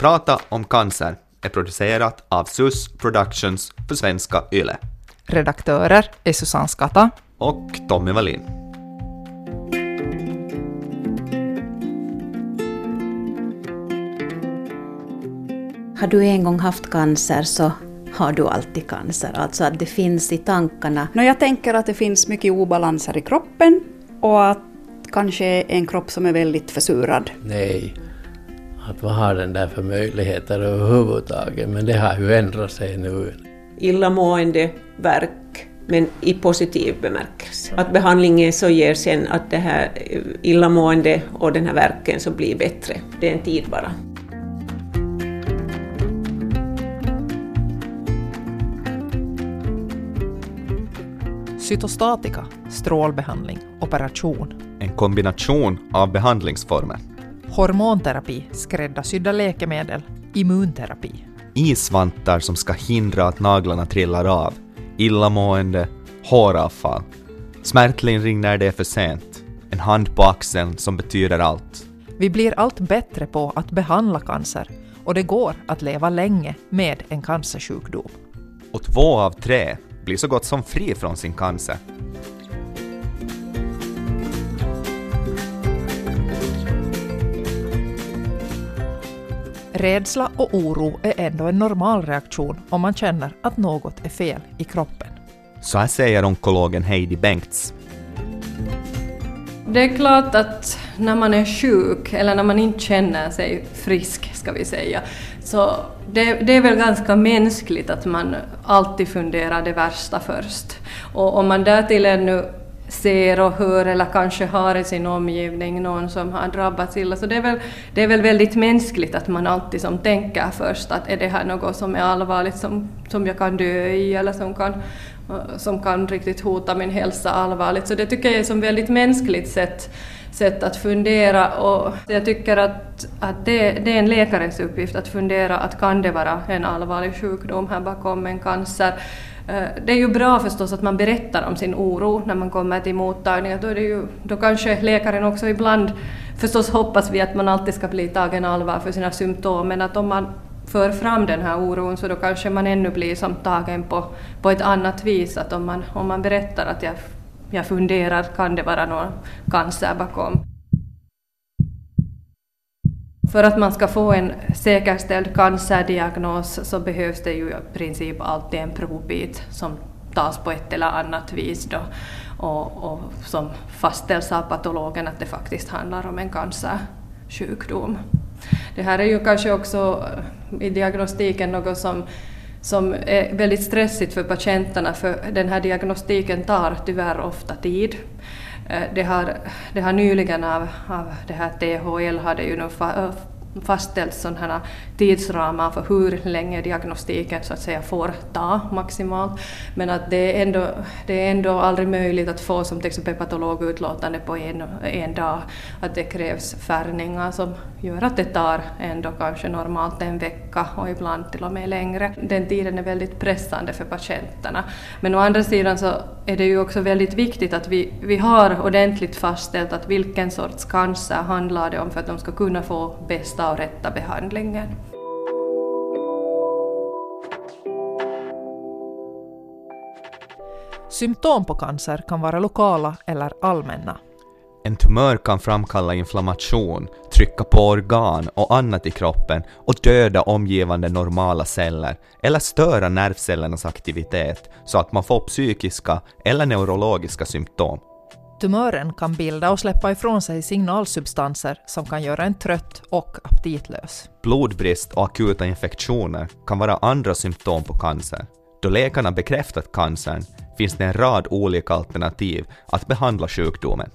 Prata om cancer är producerat av SUS Productions för Svenska Yle. Redaktörer är Susanne Skatta och Tommy Wallin. Har du en gång haft cancer så har du alltid cancer, alltså att det finns i tankarna. No, jag tänker att det finns mycket obalanser i kroppen och att kanske en kropp som är väldigt försurad. Nej, att vad har den där för möjligheter överhuvudtaget? Men det har ju ändrat sig nu. Illamående, verk, men i positiv bemärkelse. Att behandlingen så ger sen att det här illamående och den här verken så blir bättre. Det är en tid bara. Cytostatika, strålbehandling, operation. En kombination av behandlingsformer. Hormonterapi, skräddarsydda läkemedel, immunterapi. Isvantar som ska hindra att naglarna trillar av, illamående, håravfall, smärtlindring när det är för sent, en hand på axeln som betyder allt. Vi blir allt bättre på att behandla cancer och det går att leva länge med en cancersjukdom. Och två av tre blir så gott som fri från sin cancer. Rädsla och oro är ändå en normal reaktion om man känner att något är fel i kroppen. Så här säger onkologen Heidi Bengts. Det är klart att när man är sjuk eller när man inte känner sig frisk, ska vi säga, så det, det, är väl ganska mänskligt att man alltid funderar det värsta först. Och om man därtill ännu ser och hör eller kanske har i sin omgivning någon som har drabbats illa. Så det är väl, det är väl väldigt mänskligt att man alltid som tänker först att är det här något som är allvarligt som, som jag kan dö i eller som kan, som kan riktigt hota min hälsa allvarligt. Så det tycker jag är som väldigt mänskligt sätt sätt att fundera och jag tycker att, att det, det, är en läkares uppgift att fundera att kan det vara en allvarlig sjukdom här bakom en cancer. Eh, det är ju bra förstås att man berättar om sin oro när man kommer till mottagningen. Då, är det ju, då kanske läkaren också ibland, förstås hoppas vi att man alltid ska bli tagen allvar för sina symptom, men att om man för fram den här oron så då kanske man ännu blir som tagen på, på ett annat vis. Att om man, om man berättar att jag jag funderar, kan det vara någon cancer bakom? För att man ska få en säkerställd cancerdiagnos så behövs det ju i princip alltid en provbit som tas på ett eller annat vis då och, och som fastställs av patologen att det faktiskt handlar om en cancersjukdom. Det här är ju kanske också eh, i diagnostiken något som som är väldigt stressigt för patienterna för den här diagnostiken tar tyvärr ofta tid. Eh, det har, det har nyligen av, av det här THL hade ju nu fastställt sådana äh, tidsramar för hur länge diagnostiken så att säga får ta maximalt. Men att det är ändå, det är ändå aldrig möjligt att få som till exempel patologutlåtande på en, en dag. Att det krävs färgningar som gör att det tar ändå kanske normalt en vecka och ibland till och med längre. Den tiden är väldigt pressande för patienterna. Men å andra sidan så är det ju också väldigt viktigt att vi, vi har ordentligt fastställt att vilken sorts cancer handlar det om för att de ska kunna få bästa och rätta behandlingen. Symptom på cancer kan vara lokala eller allmänna. En tumör kan framkalla inflammation, trycka på organ och annat i kroppen och döda omgivande normala celler eller störa nervcellernas aktivitet så att man får psykiska eller neurologiska symptom. Tumören kan bilda och släppa ifrån sig signalsubstanser som kan göra en trött och aptitlös. Blodbrist och akuta infektioner kan vara andra symptom på cancer. Då läkarna bekräftat cancern finns det en rad olika alternativ att behandla sjukdomen.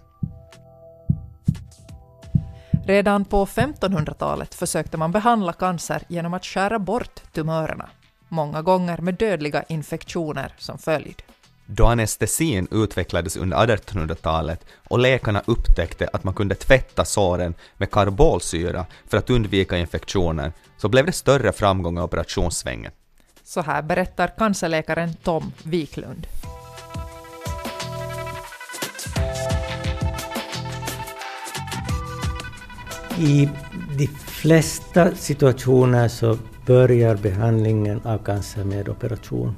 Redan på 1500-talet försökte man behandla cancer genom att skära bort tumörerna, många gånger med dödliga infektioner som följd. Då anestesin utvecklades under 1800-talet och läkarna upptäckte att man kunde tvätta såren med karbolsyra för att undvika infektioner, så blev det större framgång i operationssvängen. Så här berättar cancerläkaren Tom Wiklund. I de flesta situationer så börjar behandlingen av cancer med operation.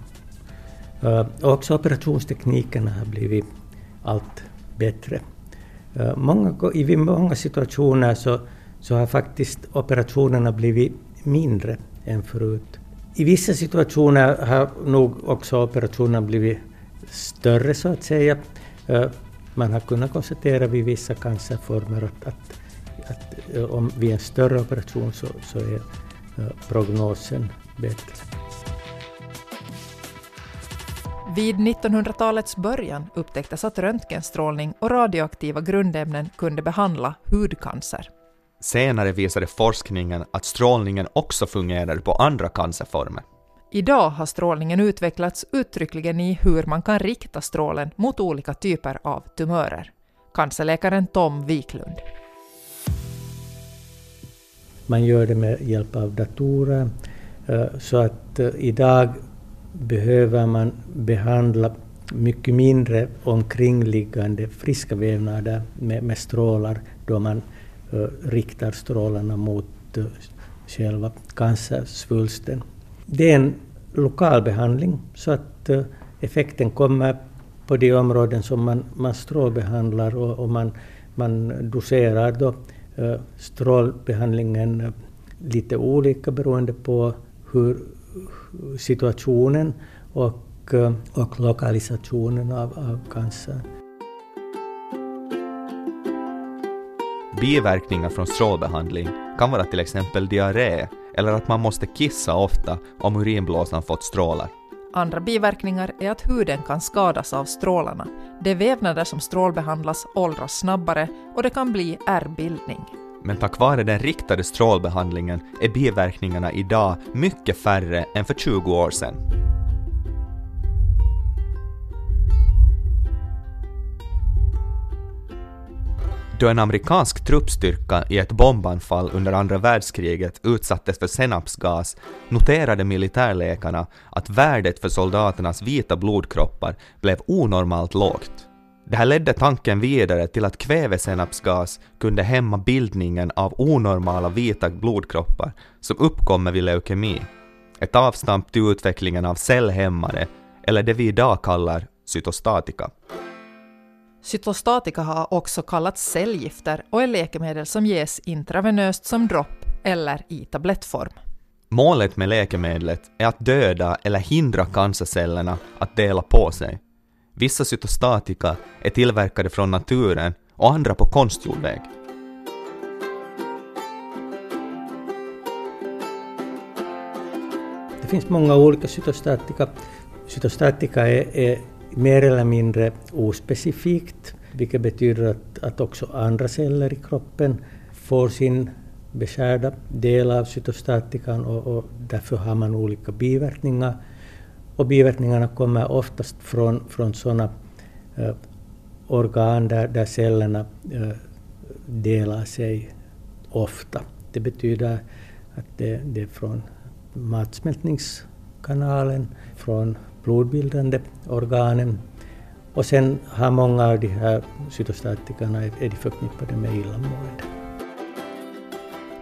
Och också operationsteknikerna har blivit allt bättre. Många, I många situationer så, så har faktiskt operationerna blivit mindre än förut. I vissa situationer har nog också operationerna blivit större så att säga. Man har kunnat konstatera vid vissa cancerformer att, att, att om vid en större operation så, så är prognosen bättre. Vid 1900-talets början upptäcktes att röntgenstrålning och radioaktiva grundämnen kunde behandla hudcancer. Senare visade forskningen att strålningen också fungerar på andra cancerformer. Idag har strålningen utvecklats uttryckligen i hur man kan rikta strålen mot olika typer av tumörer. Cancerläkaren Tom Wiklund. Man gör det med hjälp av datorer. Eh, så att eh, idag behöver man behandla mycket mindre omkringliggande friska vävnader med, med strålar då man uh, riktar strålarna mot uh, själva cancersvulsten. Det är en lokal behandling så att uh, effekten kommer på de områden som man, man strålbehandlar och, och man, man doserar då strålbehandlingen lite olika beroende på hur situationen och, eh, och lokalisationen av, av cancer. Biverkningar från strålbehandling kan vara till exempel diarré eller att man måste kissa ofta om urinblåsan fått strålar. Andra biverkningar är att huden kan skadas av strålarna. De vävnader som strålbehandlas åldras snabbare och det kan bli ärrbildning. Men tack vare den riktade strålbehandlingen är biverkningarna idag mycket färre än för 20 år sedan. Då en amerikansk truppstyrka i ett bombanfall under andra världskriget utsattes för senapsgas noterade militärläkarna att värdet för soldaternas vita blodkroppar blev onormalt lågt. Det här ledde tanken vidare till att kvävesenapsgas kunde hämma bildningen av onormala vita blodkroppar som uppkommer vid leukemi. Ett avstamp till utvecklingen av cellhämmare, eller det vi idag kallar cytostatika. Cytostatika har också kallats cellgifter och är läkemedel som ges intravenöst som dropp eller i tablettform. Målet med läkemedlet är att döda eller hindra cancercellerna att dela på sig. Vissa cytostatika är tillverkade från naturen och andra på konstgjord väg. Det finns många olika cytostatika. Cytostatika är, är mer eller mindre ospecifikt, vilket betyder att, att också andra celler i kroppen får sin beskärda del av cytostatikan och, och därför har man olika biverkningar. Och biverkningarna kommer oftast från, från sådana eh, organ där, där cellerna eh, delar sig ofta. Det betyder att det, det är från matsmältningskanalen, från blodbildande organen och sen har många av de här cytostatikerna är de förknippade med illamående.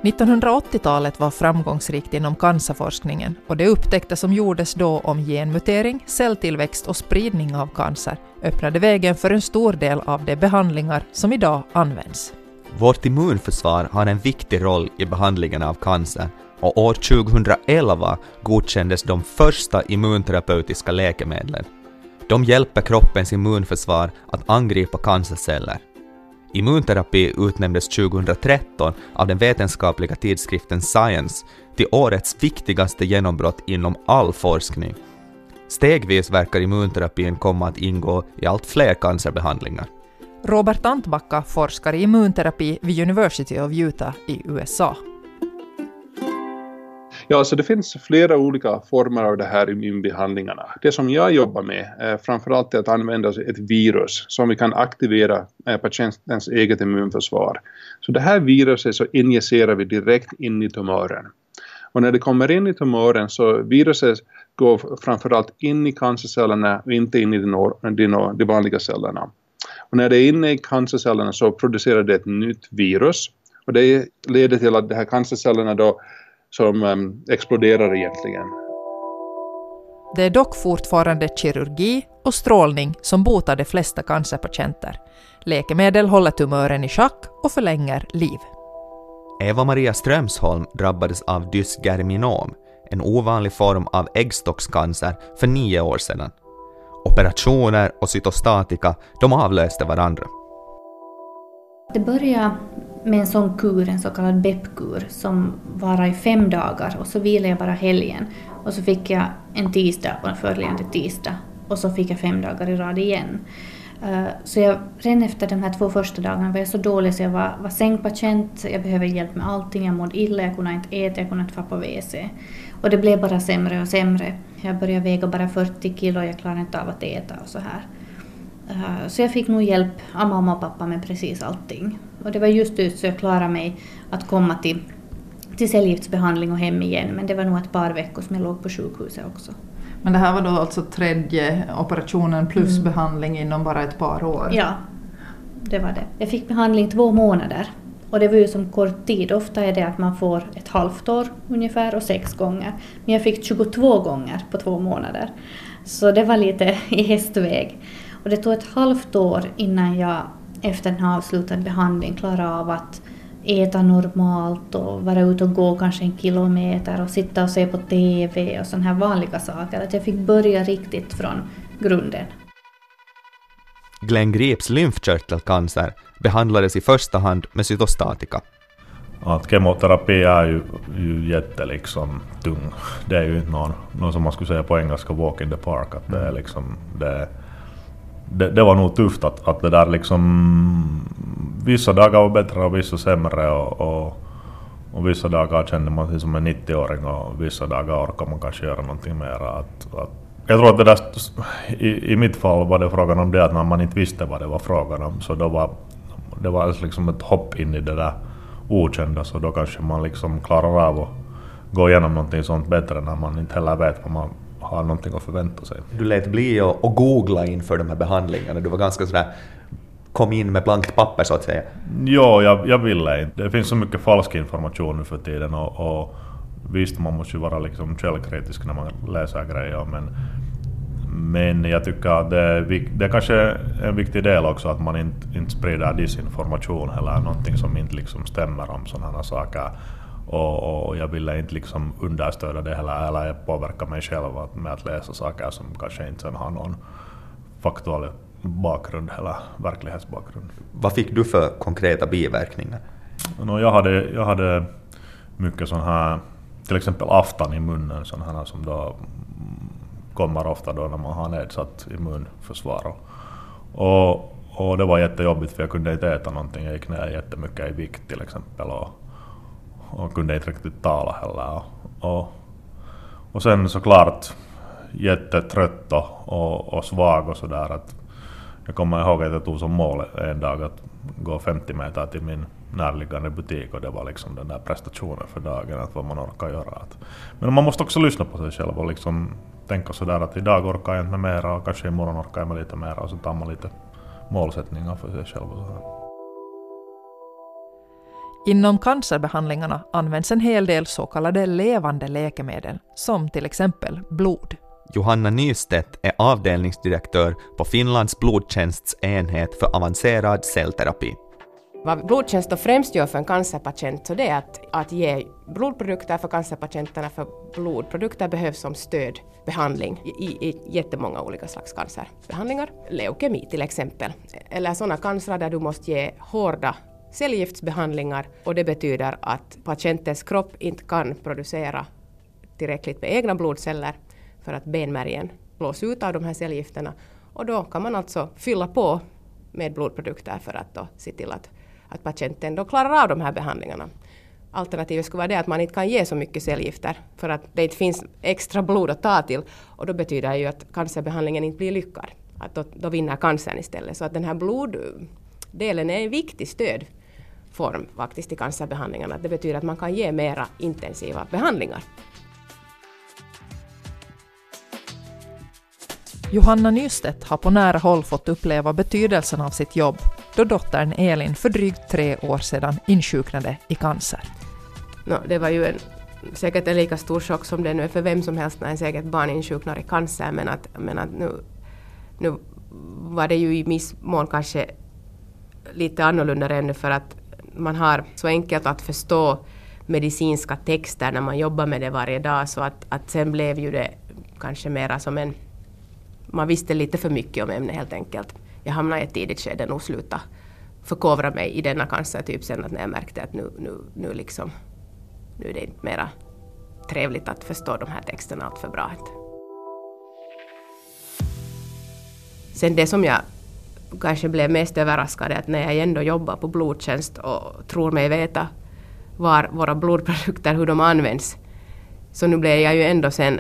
1980-talet var framgångsrikt inom cancerforskningen och det upptäckte som gjordes då om genmutering, celltillväxt och spridning av cancer öppnade vägen för en stor del av de behandlingar som idag används. Vårt immunförsvar har en viktig roll i behandlingen av cancer och år 2011 godkändes de första immunterapeutiska läkemedlen. De hjälper kroppens immunförsvar att angripa cancerceller. Immunterapi utnämndes 2013 av den vetenskapliga tidskriften Science till årets viktigaste genombrott inom all forskning. Stegvis verkar immunterapin komma att ingå i allt fler cancerbehandlingar. Robert Antbacka forskar i immunterapi vid University of Utah i USA. Ja, så det finns flera olika former av det här immunbehandlingarna. Det som jag jobbar med är framförallt att använda ett virus som vi kan aktivera eh, patientens eget immunförsvar. Så det här viruset så injicerar vi direkt in i tumören. Och när det kommer in i tumören så viruset går framförallt in i cancercellerna och inte in i de, vanliga cellerna. Och när det är inne i cancercellerna så producerar det ett nytt virus Och det leder till att de här cancercellerna då som um, exploderar egentligen. Det är dock fortfarande kirurgi och strålning som botar de flesta cancerpatienter. Läkemedel håller tumören i schack och förlänger liv. Eva-Maria Strömsholm drabbades av dysgerminom, en ovanlig form av äggstockscancer, för nio år sedan. Operationer och cytostatika, de avlöste varandra. Det började med en sån kur, en så kallad BEP-kur, som varade i fem dagar och så vilade jag bara helgen. Och så fick jag en tisdag och en följande tisdag och så fick jag fem dagar i rad igen. Eh, så jag, redan efter de här två första dagarna var jag så dålig så jag var, var sängpatient, jag behövde hjälp med allting, jag mådde illa, jag kunde inte äta, jag kunde inte vara på WC. Och det blev bara sämre och sämre. Jag började väga bara 40 kilo, jag klarade inte av att äta och så här. Eh, så jag fick nog hjälp av mamma och pappa med precis allting. Och det var just ut så jag klarade mig att komma till, till cellgiftsbehandling och hem igen, men det var nog ett par veckor som jag låg på sjukhuset också. Men det här var då alltså tredje operationen plus mm. behandling inom bara ett par år? Ja, det var det. Jag fick behandling två månader. Och det var ju som kort tid. Ofta är det att man får ett halvt år ungefär och sex gånger. Men jag fick 22 gånger på två månader. Så det var lite i hästväg. Och det tog ett halvt år innan jag efter en avslutad behandling klarade av att äta normalt och vara ute och gå kanske en kilometer och sitta och se på TV och sådana här vanliga saker. Att jag fick börja riktigt från grunden. Glenn Grips lymfkörtelcancer behandlades i första hand med cytostatika. Att kemoterapi är ju, ju jätte liksom tung. Det är ju inte någon, någon som man skulle säga på engelska walk in the park. Att det är liksom, det, det, det var nog tufft att, att det där liksom... Vissa dagar var bättre och vissa sämre och, och, och vissa dagar kände man sig som en 90-åring och vissa dagar orkar man kanske göra någonting mer. Att, att, jag tror att det där, i, i mitt fall var det frågan om det att när man inte visste vad det var frågan om så då var det var liksom ett hopp in i det där okända så då kanske man liksom klarar av att gå igenom någonting sånt bättre när man inte heller vet vad man har någonting att förvänta sig. Du lät bli att googla inför de här behandlingarna, du var ganska sådär kom in med blankt papper så att säga? Jo, jag, jag ville inte. Det finns så mycket falsk information nu för tiden och, och visst, man måste ju vara liksom källkritisk när man läser grejer men, men jag tycker att det är, det är kanske en viktig del också att man inte, inte sprider disinformation eller någonting som inte liksom stämmer om sådana saker. Och, och, jag ville inte liksom understödja det heller, eller påverka mig själv med att läsa saker som kanske inte sen har någon faktuell bakgrund eller verklighetsbakgrund. Vad fick du för konkreta biverkningar? No, jag, hade, jag hade mycket sån här, till exempel aftan i munnen, sån här som då kommer ofta då när man har nedsatt immunförsvar. Och, och det var jättejobbigt för jag kunde inte äta någonting, jag gick ner jättemycket i vikt till exempel. Och, och kunde inte riktigt tala heller. Och, och sen såklart jättetrött och, och svag och sådär. Jag kommer ihåg att jag tog som mål en dag att gå 50 meter till min närliggande butik och det var liksom den där prestationen för dagen, att vad man orkar göra. Men man måste också lyssna på sig själv och liksom tänka sådär att idag orkar jag inte med mera och kanske imorgon orkar jag med lite mera och så tar man lite målsättningar för sig själv. Och sådär. Inom cancerbehandlingarna används en hel del så kallade levande läkemedel, som till exempel blod. Johanna Nystedt är avdelningsdirektör på Finlands blodtjänsts enhet för avancerad cellterapi. Vad blodtjänst då främst gör för en cancerpatient så det är att, att ge blodprodukter för cancerpatienterna, för blodprodukter behövs som stödbehandling i, i jättemånga olika slags cancerbehandlingar. Leukemi till exempel, eller sådana cancer där du måste ge hårda cellgiftsbehandlingar och det betyder att patientens kropp inte kan producera tillräckligt med egna blodceller för att benmärgen blås ut av de här cellgifterna och då kan man alltså fylla på med blodprodukter för att då se till att, att patienten då klarar av de här behandlingarna. Alternativet skulle vara det att man inte kan ge så mycket cellgifter för att det inte finns extra blod att ta till och då betyder det ju att cancerbehandlingen inte blir lyckad. Att då, då vinner cancern istället. Så att den här bloddelen är en viktig stöd form faktiskt i cancerbehandlingarna. Det betyder att man kan ge mera intensiva behandlingar. Johanna Nystedt har på nära håll fått uppleva betydelsen av sitt jobb då dottern Elin för drygt tre år sedan insjuknade i cancer. No, det var ju en, säkert en lika stor chock som det nu är för vem som helst när en säkert barn insjuknar i cancer, men att, men att nu, nu var det ju i viss mån kanske lite annorlunda ännu för att man har så enkelt att förstå medicinska texter när man jobbar med det varje dag så att, att sen blev ju det kanske mera som en... Man visste lite för mycket om ämnet helt enkelt. Jag hamnade i ett tidigt skede och slutade förkovra mig i denna cancertyp sen att när jag märkte att nu, nu, nu liksom nu är det inte mera trevligt att förstå de här texterna allt för bra. Sen det som jag kanske blev mest överraskad att när jag ändå jobbar på blodtjänst och tror mig veta var våra blodprodukter, hur de används, så nu blev jag ju ändå sen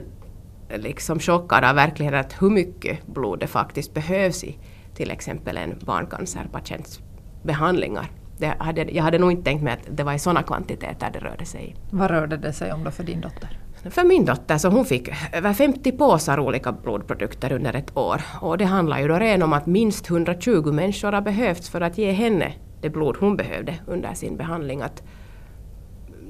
liksom chockad av verkligheten att hur mycket blod det faktiskt behövs i till exempel en barncancerpatients behandlingar. Det hade, jag hade nog inte tänkt mig att det var i sådana kvantiteter det rörde sig i. Vad rörde det sig om då för din dotter? För min dotter så hon fick över 50 påsar olika blodprodukter under ett år. Och det handlar ju då redan om att minst 120 människor har behövts för att ge henne det blod hon behövde under sin behandling. Att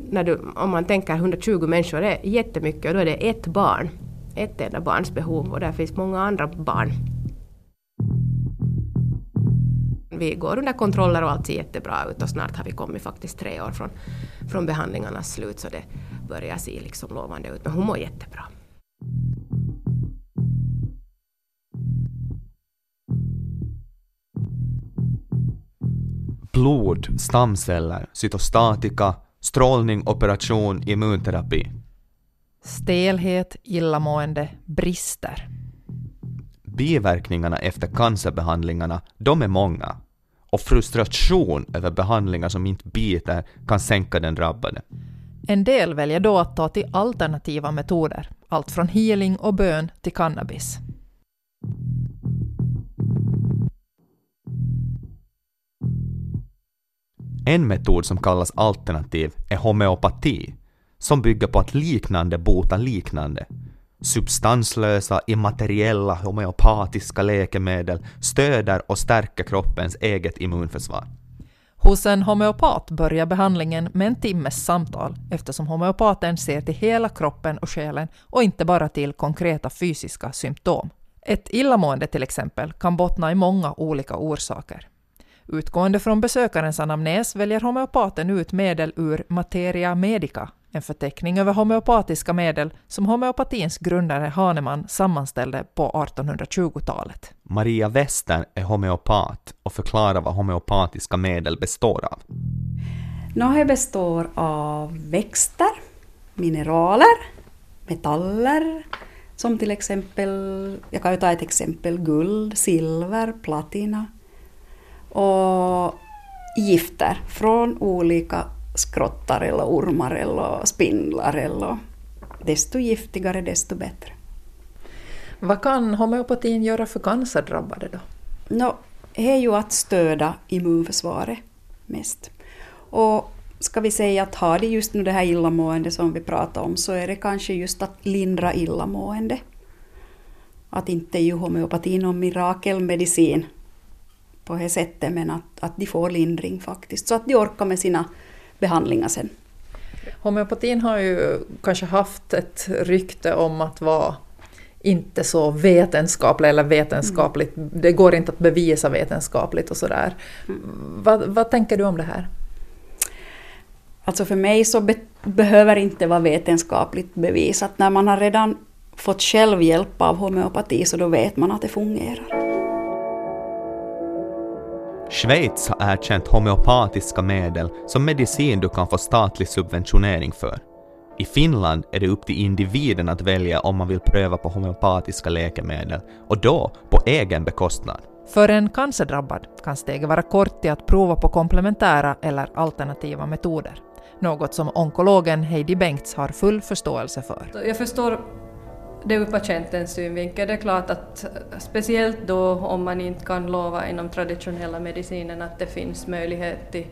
när du, om man tänker 120 människor det är jättemycket och då är det ett barn, ett enda barns behov och där finns många andra barn. Vi går under kontroller och allt ser jättebra ut och snart har vi kommit faktiskt tre år från, från behandlingarnas slut så det börjar se liksom lovande ut. Men hon mår jättebra. Blod, stamceller, cytostatika, strålning, operation, immunterapi. Stelhet, illamående, brister. Biverkningarna efter cancerbehandlingarna, de är många. Och frustration över behandlingar som inte biter kan sänka den drabbade. En del väljer då att ta till alternativa metoder, allt från healing och bön till cannabis. En metod som kallas alternativ är homeopati, som bygger på att liknande botar liknande. Substanslösa, immateriella homeopatiska läkemedel stöder och stärker kroppens eget immunförsvar. Hos en homeopat börjar behandlingen med en timmes samtal eftersom homeopaten ser till hela kroppen och själen och inte bara till konkreta fysiska symptom. Ett illamående till exempel kan bottna i många olika orsaker. Utgående från besökarens anamnes väljer homeopaten ut medel ur Materia Medica, en förteckning över homeopatiska medel som homeopatins grundare Hahnemann sammanställde på 1820-talet. Maria Wester är homeopat och förklarar vad homeopatiska medel består av. Något består av växter, mineraler, metaller, som till exempel, jag kan ju ta ett exempel, guld, silver, platina, och gifter från olika skrottar eller ormar eller spindlar. Eller desto giftigare desto bättre. Vad kan homeopatin göra för cancerdrabbade då? No, det är ju att stödja immunförsvaret mest. Och ska vi säga att har de just nu det här illamående som vi pratar om så är det kanske just att lindra illamående. Att inte är ju homeopatin någon mirakelmedicin på det sättet, men att, att de får lindring faktiskt, så att de orkar med sina behandlingar sen. Homeopatin har ju kanske haft ett rykte om att vara inte så vetenskaplig eller vetenskapligt, mm. det går inte att bevisa vetenskapligt och sådär. Mm. Vad, vad tänker du om det här? Alltså för mig så be behöver inte vara vetenskapligt bevisat. När man har redan fått självhjälp av homeopati så då vet man att det fungerar. Schweiz har erkänt homeopatiska medel som medicin du kan få statlig subventionering för. I Finland är det upp till individen att välja om man vill pröva på homeopatiska läkemedel, och då på egen bekostnad. För en cancerdrabbad kan steget vara kort till att prova på komplementära eller alternativa metoder. Något som onkologen Heidi Bengts har full förståelse för. Jag förstår det ur patientens synvinkel. Det är klart att speciellt då om man inte kan lova inom traditionella medicinen att det finns möjlighet till,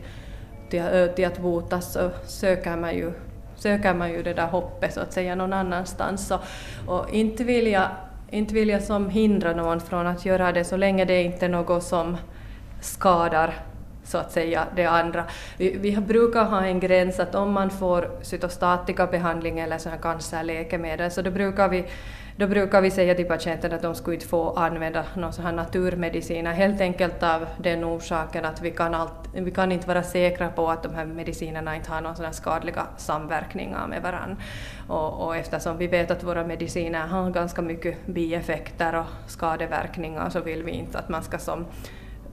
till, till att botas så söker man ju söker man ju det där hoppet så att säga någon annanstans. Och, och inte, vill jag, inte vill jag som hindra någon från att göra det så länge det inte är något som skadar så att säga det andra. Vi, vi brukar ha en gräns att om man får cytostatikabehandling eller sån här cancerläkemedel så då brukar vi då brukar vi säga till patienten att de skulle inte få använda någon sån här naturmediciner helt enkelt av den orsaken att vi kan, allt, vi kan inte vara säkra på att de här medicinerna inte har några skadliga samverkningar med varandra. Och, och eftersom vi vet att våra mediciner har ganska mycket bieffekter och skadeverkningar så vill vi inte att man ska som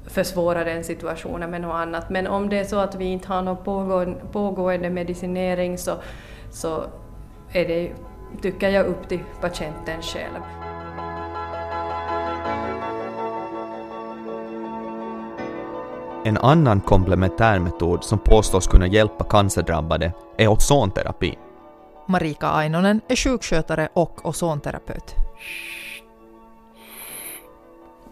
försvåra den situationen med något annat. Men om det är så att vi inte har någon pågående, medicinering så, så är det, tycker jag, upp till patienten själv. En annan komplementärmetod som påstås kunna hjälpa cancerdrabbade är ozonterapi. Marika Ainonen är sjukskötare och ozonterapeut.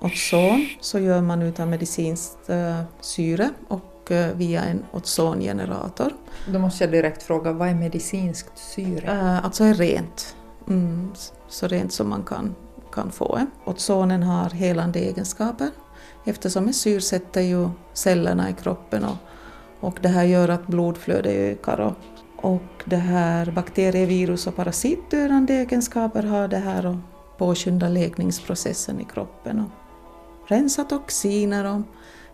Ozon så gör man utav medicinskt uh, syre och uh, via en ozongenerator. Då måste jag direkt fråga, vad är medicinskt syre? Uh, alltså är rent. Mm, så rent som man kan, kan få. Ozonen har helande egenskaper eftersom det syrsätter ju cellerna i kroppen och, och det här gör att blodflödet ökar. Och, och det här bakterie, virus och parasitdödande egenskaper har det här och påskyndar läkningsprocessen i kroppen. Och, rensa toxiner och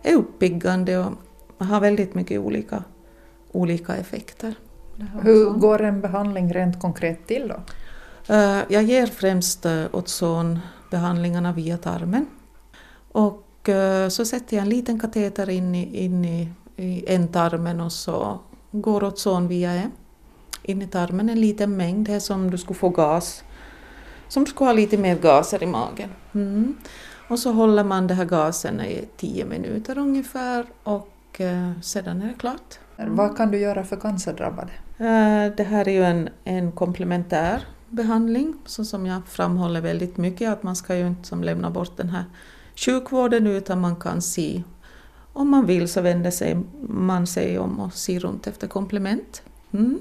är uppiggande och har väldigt mycket olika, olika effekter. Hur går en behandling rent konkret till då? Eh, jag ger främst eh, ozonbehandlingarna via tarmen. Och eh, så sätter jag en liten kateter in i, in i, i ändtarmen och så går ozon via in i tarmen, en liten mängd, det är som du skulle få gas. Som du skulle ha lite mer gaser i magen. Mm. Och så håller man den här gasen i tio minuter ungefär och eh, sedan är det klart. Mm. Vad kan du göra för cancerdrabbade? Eh, det här är ju en, en komplementär behandling, så som jag framhåller väldigt mycket, att man ska ju inte som lämna bort den här sjukvården utan man kan se om man vill så vänder sig man sig om och ser runt efter komplement. Mm.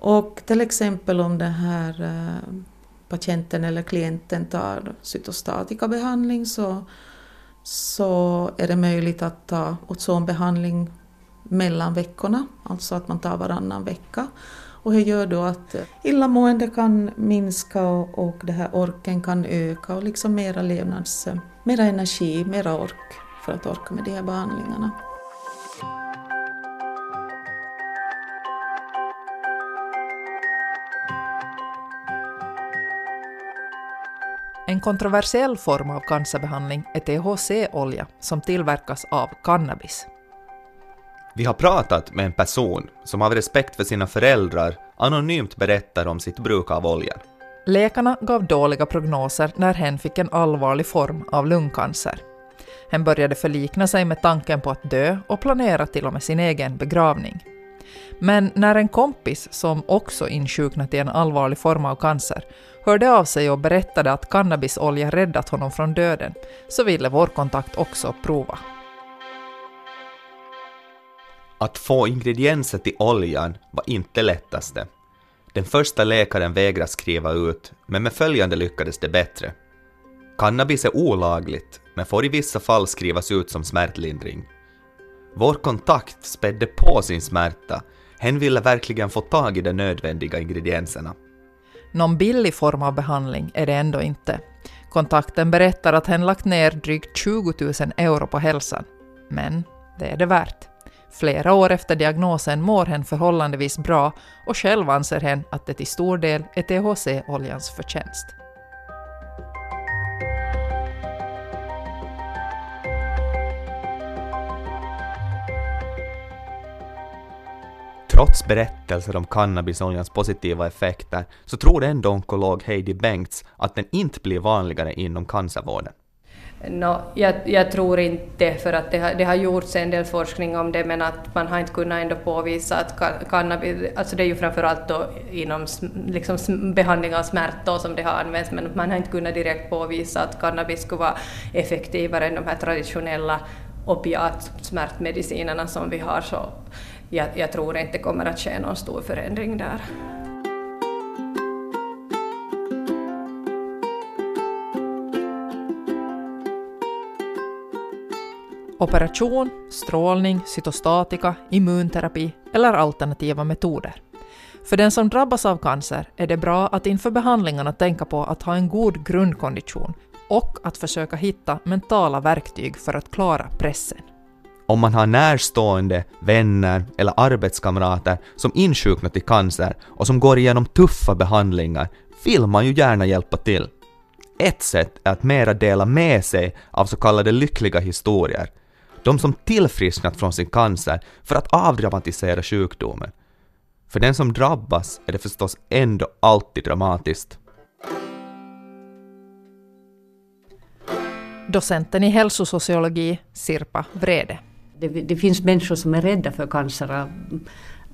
Och till exempel om det här eh, patienten eller klienten tar cytostatikabehandling så, så är det möjligt att ta ozonbehandling mellan veckorna, alltså att man tar varannan vecka. Och det gör då att illamående kan minska och, och det här orken kan öka och liksom mera levnads, mera energi, mera ork för att orka med de här behandlingarna. En kontroversiell form av cancerbehandling är THC-olja som tillverkas av cannabis. Vi har pratat med en person som av respekt för sina föräldrar anonymt berättar om sitt bruk av oljan. Läkarna gav dåliga prognoser när hen fick en allvarlig form av lungcancer. Hen började förlikna sig med tanken på att dö och planera till och med sin egen begravning. Men när en kompis, som också insjuknat i en allvarlig form av cancer, hörde av sig och berättade att cannabisolja räddat honom från döden, så ville vår kontakt också prova. Att få ingredienser till oljan var inte lättaste. Den första läkaren vägrade skriva ut, men med följande lyckades det bättre. Cannabis är olagligt, men får i vissa fall skrivas ut som smärtlindring. Vår kontakt spädde på sin smärta. Hen ville verkligen få tag i de nödvändiga ingredienserna. Någon billig form av behandling är det ändå inte. Kontakten berättar att hen lagt ner drygt 20 000 euro på hälsan. Men det är det värt. Flera år efter diagnosen mår hen förhållandevis bra och själv anser hen att det till stor del är THC-oljans förtjänst. Trots berättelser om cannabisoljans positiva effekter så tror ändå onkolog Heidi Bengts att den inte blir vanligare inom cancervården. No, jag, jag, tror inte, för att det har, det har gjorts en del forskning om det, men att man har inte kunnat ändå påvisa att cannabis, alltså det är ju framförallt då inom liksom behandling av smärta som det har använts, men man har inte kunnat direkt påvisa att cannabis skulle vara effektivare än de här traditionella opiatsmärtmedicinerna som vi har. Så jag, jag tror inte det kommer att ske någon stor förändring där. Operation, strålning, cytostatika, immunterapi eller alternativa metoder. För den som drabbas av cancer är det bra att inför behandlingarna tänka på att ha en god grundkondition och att försöka hitta mentala verktyg för att klara pressen. Om man har närstående, vänner eller arbetskamrater som insjuknat i cancer och som går igenom tuffa behandlingar vill man ju gärna hjälpa till. Ett sätt är att mera dela med sig av så kallade lyckliga historier. De som tillfrisknat från sin cancer för att avdramatisera sjukdomen. För den som drabbas är det förstås ändå alltid dramatiskt. Docenten i hälsosociologi, Sirpa Vrede. Det, det, finns människor som är rädda för cancer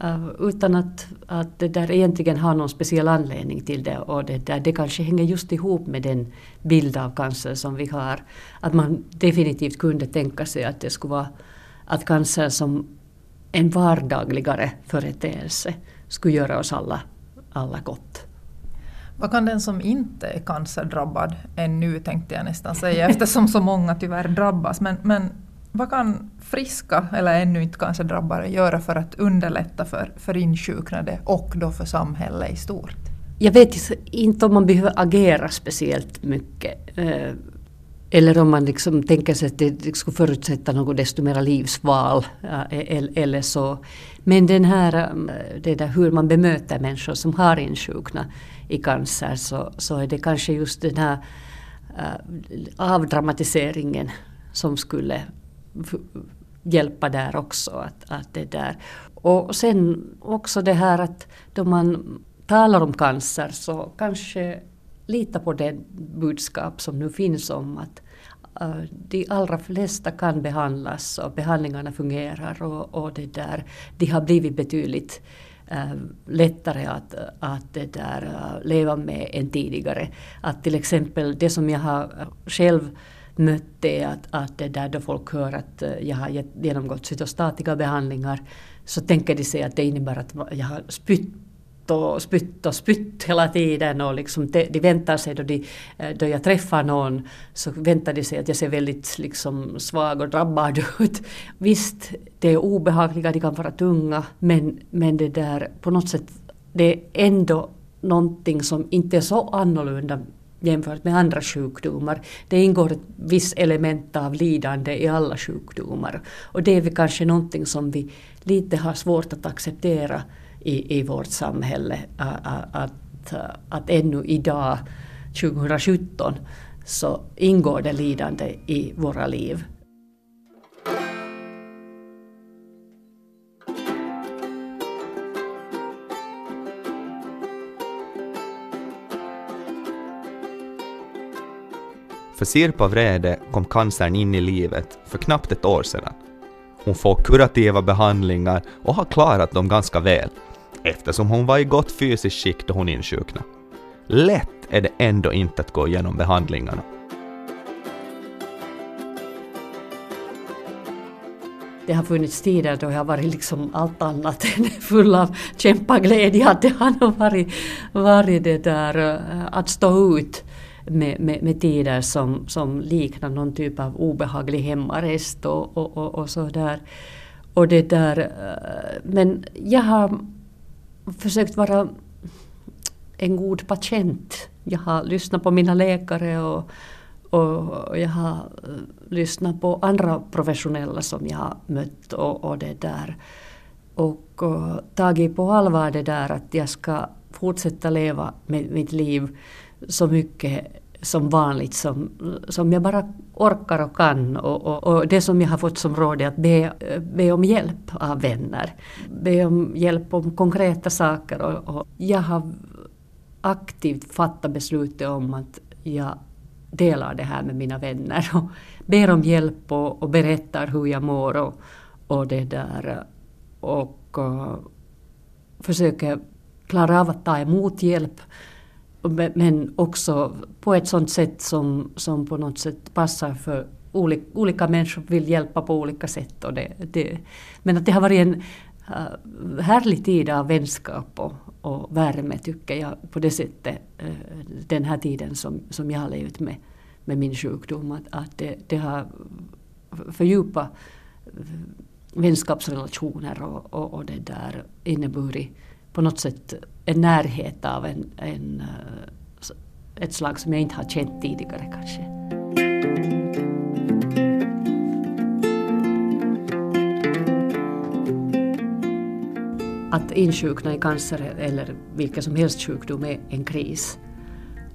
uh, utan att, att det där egentligen har någon speciell anledning till det. Och det, där, det kanske hänger just ihop med den bild av cancer som vi har. Att man definitivt kunde tänka sig att det skulle vara att cancer som en vardagligare företeelse skulle göra oss alla, alla gott. Vad kan den som inte är cancerdrabbad ännu, tänkte jag nästan säga, eftersom så många tyvärr drabbas. Men, men vad kan friska eller ännu inte cancerdrabbade göra för att underlätta för, för insjuknade och då för samhället i stort? Jag vet inte om man behöver agera speciellt mycket. Eh, eller om man liksom tänker sig att det skulle förutsätta något desto mera livsval. Eh, eller så. Men den här, eh, det där hur man bemöter människor som har insjuknat i cancer så, så är det kanske just den här avdramatiseringen som skulle hjälpa där också. Att, att det där. Och sen också det här att då man talar om cancer så kanske lita på det budskap som nu finns om att uh, de allra flesta kan behandlas och behandlingarna fungerar och, och det där, de har blivit betydligt uh, lättare att, att det där, uh, leva med än tidigare. Att till exempel det som jag har själv mött det att, att det där då folk hör att eh, jag har genomgått cytostatika behandlingar så tänker de sig att det innebär att jag har spytt och spytt och spytt hela tiden och liksom de, de väntar sig då, de, eh, då jag träffar någon så väntar de sig att jag ser väldigt liksom svag och drabbad ut. Visst, det är obehagliga, de kan vara tunga men, men det där på något sätt det är ändå någonting som inte är så annorlunda jämfört med andra sjukdomar. Det ingår ett visst element av lidande i alla sjukdomar. Och det är väl kanske någonting som vi lite har svårt att acceptera i, i vårt samhälle. Att, att, att ännu idag, 2017, så ingår det lidande i våra liv. För Sirpa Vrede kom cancern in i livet för knappt ett år sedan. Hon får kurativa behandlingar och har klarat dem ganska väl, eftersom hon var i gott fysiskt skick då hon insjuknade. Lätt är det ändå inte att gå igenom behandlingarna. det har funnits tider då jag har varit liksom allt annat än full av kämpaglädje. Att det har nog varit, varit det där eh, att stå ut med, med, med tider som, som liknar någon typ av obehaglig hemarrest och, och, och, och så där. Och det där, eh, men jag har försökt vara en god patient. Jag har lyssnat på mina läkare och, och jag har eh, lyssnat på andra professionella som jag har mött och, och det där. Och, och tagit på allvar det där att jag ska fortsätta leva med mitt liv så mycket som vanligt som, som jag bara orkar och kan. Och, och, och, det som jag har fått som råd är att be, be om hjälp av vänner. Be om hjälp om konkreta saker. Och, och jag har aktivt fattat beslutet om att jag delar det här med mina vänner och ber om hjälp och, och berättar hur jag mår och, och det där. Och, och försöker klara av att ta emot hjälp men också på ett sånt sätt som, som på något sätt passar för olika, olika människor vill hjälpa på olika sätt. Och det, det, men att det har varit en äh, härlig tid av vänskap och, och värme tycker jag på det sättet. Äh, den här tiden som, som jag har levt med, med min sjukdom. Att, att det, det har fördjupat äh, vänskapsrelationer och, och, och det där inneburit på något sätt en närhet av en, en, eh, ett slag som jag inte har känt tidigare kanske. Att insjukna i cancer eller vilken som helst sjukdom är en kris.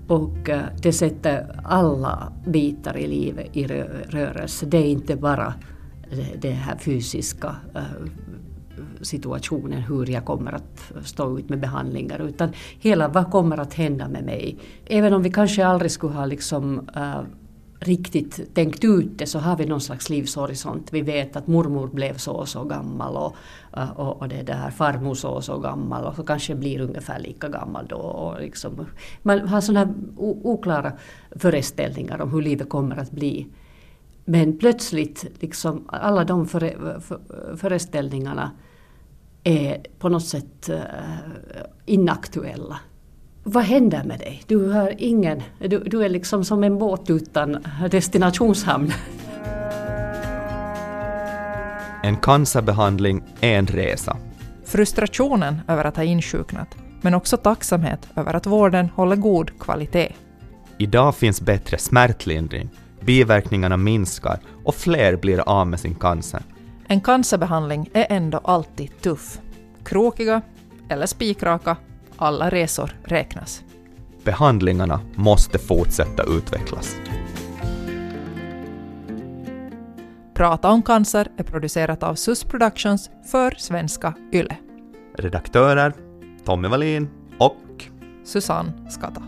Och eh, det sätter alla bitar i livet i rörelse. Det är inte bara eh, det här fysiska situationen, hur jag kommer att stå ut med behandlingar, utan hela vad kommer att hända med mig. Även om vi kanske aldrig skulle ha liksom, äh, riktigt tänkt ut det så har vi någon slags livshorisont. Vi vet att mormor blev så och så gammal och, eh, och, och det där farmor så och så gammal och så kanske blir ungefär lika gammal då. Och liksom, man har sådana oklara föreställningar om hur livet kommer att bli. Men plötsligt, liksom, alla de före, för, föreställningarna är på något sätt uh, inaktuella. Vad händer med dig? Du har ingen, du, du är liksom som en båt utan destinationshamn. En cancerbehandling är en resa. Frustrationen över att ha insjuknat, men också tacksamhet över att vården håller god kvalitet. Idag finns bättre smärtlindring, biverkningarna minskar och fler blir av med sin cancer. En cancerbehandling är ändå alltid tuff. Krokiga eller spikraka, alla resor räknas. Behandlingarna måste fortsätta utvecklas. Prata om cancer är producerat av SUS Productions för svenska YLE. Redaktörer Tommy Wallin och Susanne Skatta.